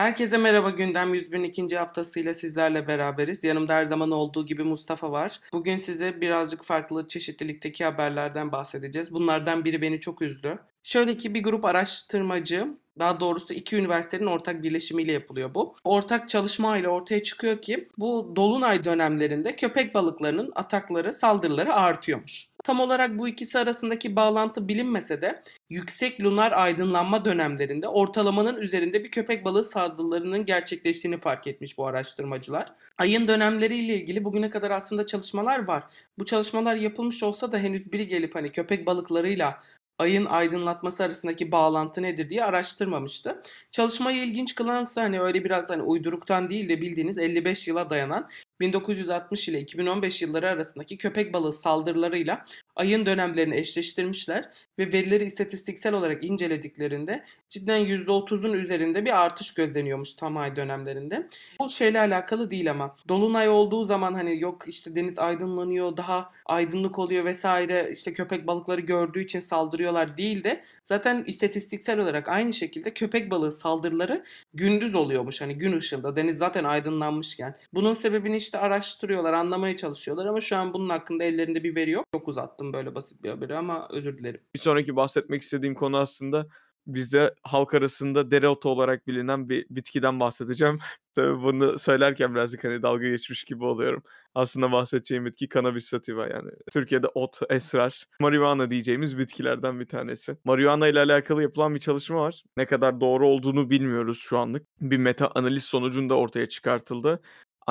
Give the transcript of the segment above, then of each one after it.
Herkese merhaba gündem 101'in ikinci haftasıyla sizlerle beraberiz. Yanımda her zaman olduğu gibi Mustafa var. Bugün size birazcık farklı çeşitlilikteki haberlerden bahsedeceğiz. Bunlardan biri beni çok üzdü. Şöyle ki bir grup araştırmacı daha doğrusu iki üniversitenin ortak birleşimiyle yapılıyor bu. Ortak çalışma ile ortaya çıkıyor ki bu dolunay dönemlerinde köpek balıklarının atakları, saldırıları artıyormuş. Tam olarak bu ikisi arasındaki bağlantı bilinmese de yüksek lunar aydınlanma dönemlerinde ortalamanın üzerinde bir köpek balığı saldırılarının gerçekleştiğini fark etmiş bu araştırmacılar. Ayın dönemleriyle ilgili bugüne kadar aslında çalışmalar var. Bu çalışmalar yapılmış olsa da henüz biri gelip hani köpek balıklarıyla ayın aydınlatması arasındaki bağlantı nedir diye araştırmamıştı. Çalışmayı ilginç kılansa hani öyle biraz hani uyduruktan değil de bildiğiniz 55 yıla dayanan 1960 ile 2015 yılları arasındaki köpek balığı saldırılarıyla ayın dönemlerini eşleştirmişler ve verileri istatistiksel olarak incelediklerinde cidden %30'un üzerinde bir artış gözleniyormuş tam ay dönemlerinde. Bu şeyle alakalı değil ama dolunay olduğu zaman hani yok işte deniz aydınlanıyor, daha aydınlık oluyor vesaire işte köpek balıkları gördüğü için saldırıyorlar değil de zaten istatistiksel olarak aynı şekilde köpek balığı saldırıları gündüz oluyormuş hani gün ışığında deniz zaten aydınlanmışken. Bunun sebebini işte araştırıyorlar, anlamaya çalışıyorlar ama şu an bunun hakkında ellerinde bir veri yok. Çok uzattım böyle basit bir haberi ama özür dilerim. Bir sonraki bahsetmek istediğim konu aslında bizde halk arasında dereotu olarak bilinen bir bitkiden bahsedeceğim. Tabii bunu söylerken birazcık hani dalga geçmiş gibi oluyorum. Aslında bahsedeceğim bitki cannabis sativa yani. Türkiye'de ot, esrar, marihuana diyeceğimiz bitkilerden bir tanesi. Marihuana ile alakalı yapılan bir çalışma var. Ne kadar doğru olduğunu bilmiyoruz şu anlık. Bir meta analiz sonucunda ortaya çıkartıldı.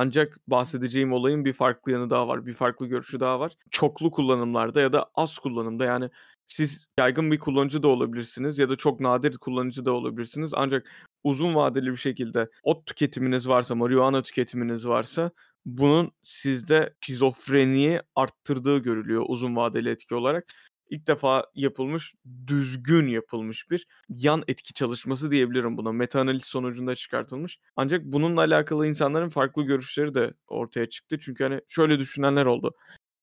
Ancak bahsedeceğim olayın bir farklı yanı daha var. Bir farklı görüşü daha var. Çoklu kullanımlarda ya da az kullanımda yani siz yaygın bir kullanıcı da olabilirsiniz ya da çok nadir kullanıcı da olabilirsiniz. Ancak uzun vadeli bir şekilde ot tüketiminiz varsa, marihuana tüketiminiz varsa bunun sizde şizofreniyi arttırdığı görülüyor uzun vadeli etki olarak ilk defa yapılmış, düzgün yapılmış bir yan etki çalışması diyebilirim buna. Meta analiz sonucunda çıkartılmış. Ancak bununla alakalı insanların farklı görüşleri de ortaya çıktı. Çünkü hani şöyle düşünenler oldu.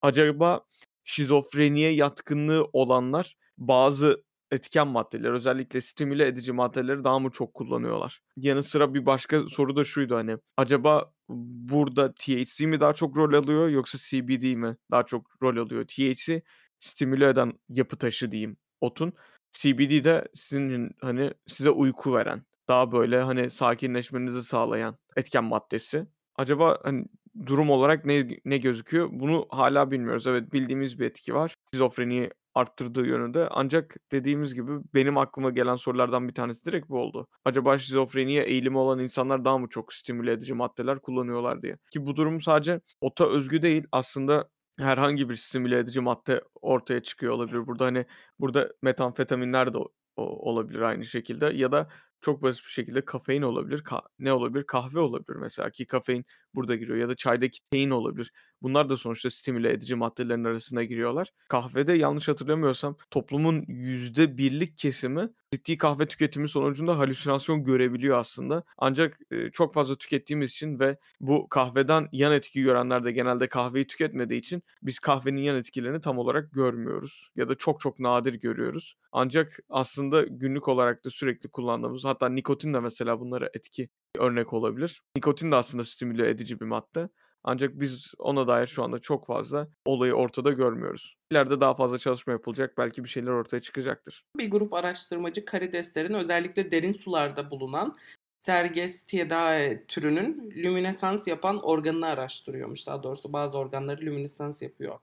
Acaba şizofreniye yatkınlığı olanlar bazı etken maddeler özellikle stimüle edici maddeleri daha mı çok kullanıyorlar? Yanı sıra bir başka soru da şuydu hani acaba burada THC mi daha çok rol alıyor yoksa CBD mi daha çok rol alıyor? THC stimüle eden yapı taşı diyeyim otun. CBD de sizin hani size uyku veren, daha böyle hani sakinleşmenizi sağlayan etken maddesi. Acaba hani durum olarak ne ne gözüküyor? Bunu hala bilmiyoruz. Evet bildiğimiz bir etki var. Şizofreniyi arttırdığı yönünde. Ancak dediğimiz gibi benim aklıma gelen sorulardan bir tanesi direkt bu oldu. Acaba şizofreniye eğilimi olan insanlar daha mı çok stimüle edici maddeler kullanıyorlar diye. Ki bu durum sadece ota özgü değil. Aslında herhangi bir stimüle edici madde ortaya çıkıyor olabilir. Burada hani burada metamfetaminler de olabilir aynı şekilde ya da çok basit bir şekilde kafein olabilir. Ka- ne olabilir? Kahve olabilir mesela ki kafein burada giriyor ya da çaydaki tein olabilir. Bunlar da sonuçta stimüle edici maddelerin arasına giriyorlar. Kahvede yanlış hatırlamıyorsam toplumun yüzde birlik kesimi ciddi kahve tüketimi sonucunda halüsinasyon görebiliyor aslında. Ancak e, çok fazla tükettiğimiz için ve bu kahveden yan etki görenler de genelde kahveyi tüketmediği için biz kahvenin yan etkilerini tam olarak görmüyoruz ya da çok çok nadir görüyoruz. Ancak aslında günlük olarak da sürekli kullandığımız hatta nikotin de mesela bunlara etki örnek olabilir. Nikotin de aslında stimüle edici bir madde. Ancak biz ona dair şu anda çok fazla olayı ortada görmüyoruz. İleride daha fazla çalışma yapılacak. Belki bir şeyler ortaya çıkacaktır. Bir grup araştırmacı karideslerin özellikle derin sularda bulunan Sergestiedae türünün lüminesans yapan organını araştırıyormuş. Daha doğrusu bazı organları lüminesans yapıyor.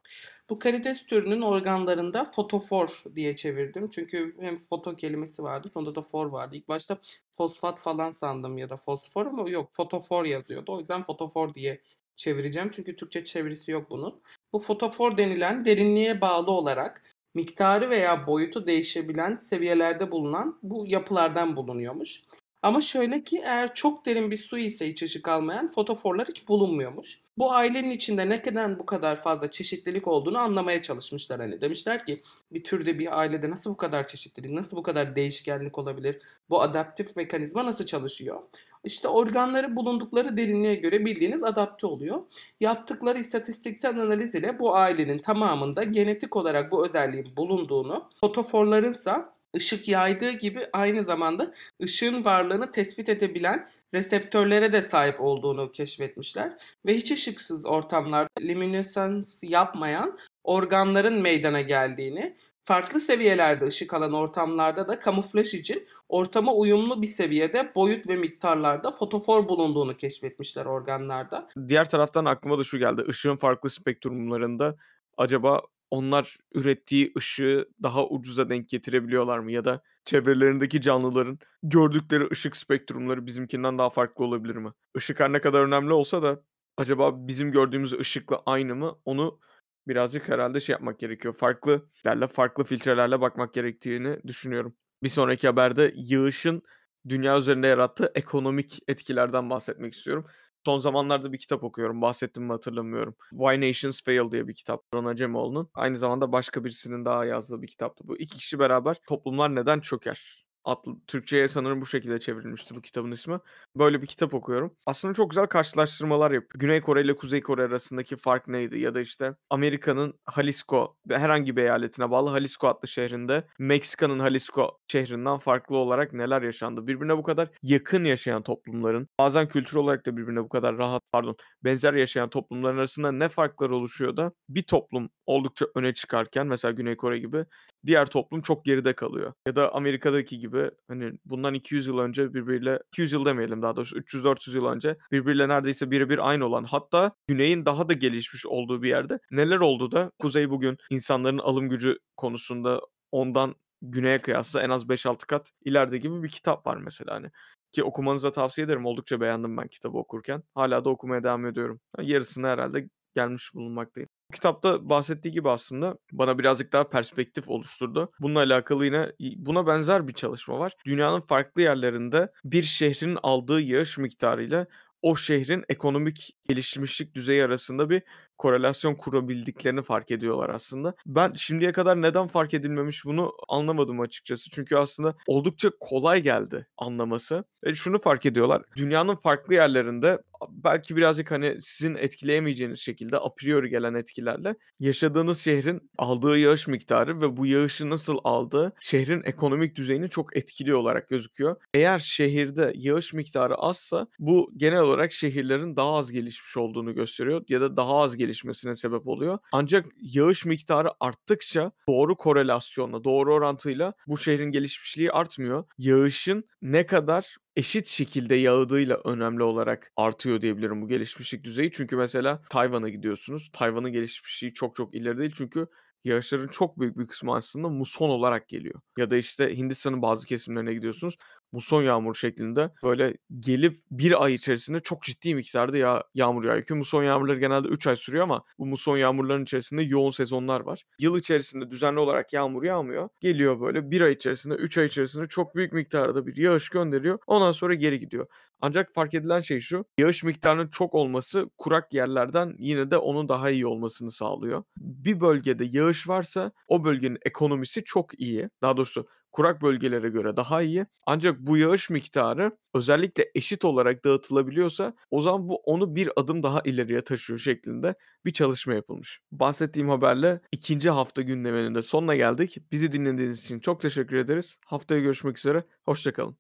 Bu karides türünün organlarında fotofor diye çevirdim. Çünkü hem foto kelimesi vardı sonunda da for vardı. İlk başta fosfat falan sandım ya da fosfor ama yok fotofor yazıyordu. O yüzden fotofor diye çevireceğim. Çünkü Türkçe çevirisi yok bunun. Bu fotofor denilen derinliğe bağlı olarak miktarı veya boyutu değişebilen seviyelerde bulunan bu yapılardan bulunuyormuş. Ama şöyle ki eğer çok derin bir su ise hiç ışık almayan fotoforlar hiç bulunmuyormuş. Bu ailenin içinde ne kadar bu kadar fazla çeşitlilik olduğunu anlamaya çalışmışlar. Hani demişler ki bir türde bir ailede nasıl bu kadar çeşitlilik, nasıl bu kadar değişkenlik olabilir? Bu adaptif mekanizma nasıl çalışıyor? İşte organları bulundukları derinliğe göre bildiğiniz adapte oluyor. Yaptıkları istatistiksel analiz ile bu ailenin tamamında genetik olarak bu özelliğin bulunduğunu, fotoforlarınsa ışık yaydığı gibi aynı zamanda ışığın varlığını tespit edebilen reseptörlere de sahip olduğunu keşfetmişler ve hiç ışıksız ortamlarda luminesans yapmayan organların meydana geldiğini, farklı seviyelerde ışık alan ortamlarda da kamuflaj için ortama uyumlu bir seviyede boyut ve miktarlarda fotofor bulunduğunu keşfetmişler organlarda. Diğer taraftan aklıma da şu geldi. Işığın farklı spektrumlarında acaba onlar ürettiği ışığı daha ucuza denk getirebiliyorlar mı? Ya da çevrelerindeki canlıların gördükleri ışık spektrumları bizimkinden daha farklı olabilir mi? Işık her ne kadar önemli olsa da acaba bizim gördüğümüz ışıkla aynı mı? Onu birazcık herhalde şey yapmak gerekiyor. Farklı yerle farklı filtrelerle bakmak gerektiğini düşünüyorum. Bir sonraki haberde yağışın dünya üzerinde yarattığı ekonomik etkilerden bahsetmek istiyorum. Son zamanlarda bir kitap okuyorum. Bahsettim mi hatırlamıyorum. Why Nations Fail diye bir kitap. Ron Acemoğlu'nun. Aynı zamanda başka birisinin daha yazdığı bir kitaptı bu. İki kişi beraber toplumlar neden çöker? Adlı, Türkçe'ye sanırım bu şekilde çevrilmişti bu kitabın ismi. Böyle bir kitap okuyorum. Aslında çok güzel karşılaştırmalar yapıyor. Güney Kore ile Kuzey Kore arasındaki fark neydi? Ya da işte Amerika'nın Jalisco herhangi bir eyaletine bağlı Jalisco adlı şehrinde Meksika'nın Jalisco şehrinden farklı olarak neler yaşandı? Birbirine bu kadar yakın yaşayan toplumların bazen kültür olarak da birbirine bu kadar rahat pardon benzer yaşayan toplumların arasında ne farklar oluşuyor da bir toplum oldukça öne çıkarken mesela Güney Kore gibi diğer toplum çok geride kalıyor. Ya da Amerika'daki gibi hani bundan 200 yıl önce birbiriyle 200 yıl demeyelim daha doğrusu 300-400 yıl önce birbiriyle neredeyse birebir aynı olan hatta Güney'in daha da gelişmiş olduğu bir yerde neler oldu da Kuzey bugün insanların alım gücü konusunda ondan Güney'e kıyasla en az 5-6 kat ileride gibi bir kitap var mesela hani. Ki okumanızı tavsiye ederim. Oldukça beğendim ben kitabı okurken. Hala da okumaya devam ediyorum. Yarısına herhalde gelmiş bulunmaktayım. Kitapta bahsettiği gibi aslında bana birazcık daha perspektif oluşturdu. Bununla alakalı yine buna benzer bir çalışma var. Dünyanın farklı yerlerinde bir şehrin aldığı yağış miktarıyla o şehrin ekonomik gelişmişlik düzeyi arasında bir korelasyon kurabildiklerini fark ediyorlar aslında. Ben şimdiye kadar neden fark edilmemiş bunu anlamadım açıkçası. Çünkü aslında oldukça kolay geldi anlaması. E şunu fark ediyorlar. Dünyanın farklı yerlerinde belki birazcık hani sizin etkileyemeyeceğiniz şekilde a priori gelen etkilerle yaşadığınız şehrin aldığı yağış miktarı ve bu yağışı nasıl aldığı şehrin ekonomik düzeyini çok etkili olarak gözüküyor. Eğer şehirde yağış miktarı azsa bu genel olarak şehirlerin daha az gelişmiş olduğunu gösteriyor ya da daha az gelişmesine sebep oluyor. Ancak yağış miktarı arttıkça doğru korelasyonla, doğru orantıyla bu şehrin gelişmişliği artmıyor. Yağışın ne kadar eşit şekilde yağdığıyla önemli olarak artıyor diyebilirim bu gelişmişlik düzeyi. Çünkü mesela Tayvan'a gidiyorsunuz. Tayvan'ın gelişmişliği çok çok ileri değil çünkü yağışların çok büyük bir kısmı aslında muson olarak geliyor. Ya da işte Hindistan'ın bazı kesimlerine gidiyorsunuz. Muson yağmur şeklinde böyle gelip bir ay içerisinde çok ciddi miktarda yağ, yağmur yağıyor. Ki muson yağmurları genelde 3 ay sürüyor ama bu muson yağmurların içerisinde yoğun sezonlar var. Yıl içerisinde düzenli olarak yağmur yağmıyor. Geliyor böyle bir ay içerisinde 3 ay içerisinde çok büyük miktarda bir yağış gönderiyor. Ondan sonra geri gidiyor. Ancak fark edilen şey şu. Yağış miktarının çok olması kurak yerlerden yine de onun daha iyi olmasını sağlıyor. Bir bölgede yağış varsa o bölgenin ekonomisi çok iyi. Daha doğrusu kurak bölgelere göre daha iyi. Ancak bu yağış miktarı özellikle eşit olarak dağıtılabiliyorsa o zaman bu onu bir adım daha ileriye taşıyor şeklinde bir çalışma yapılmış. Bahsettiğim haberle ikinci hafta gündeminin de sonuna geldik. Bizi dinlediğiniz için çok teşekkür ederiz. Haftaya görüşmek üzere. Hoşçakalın.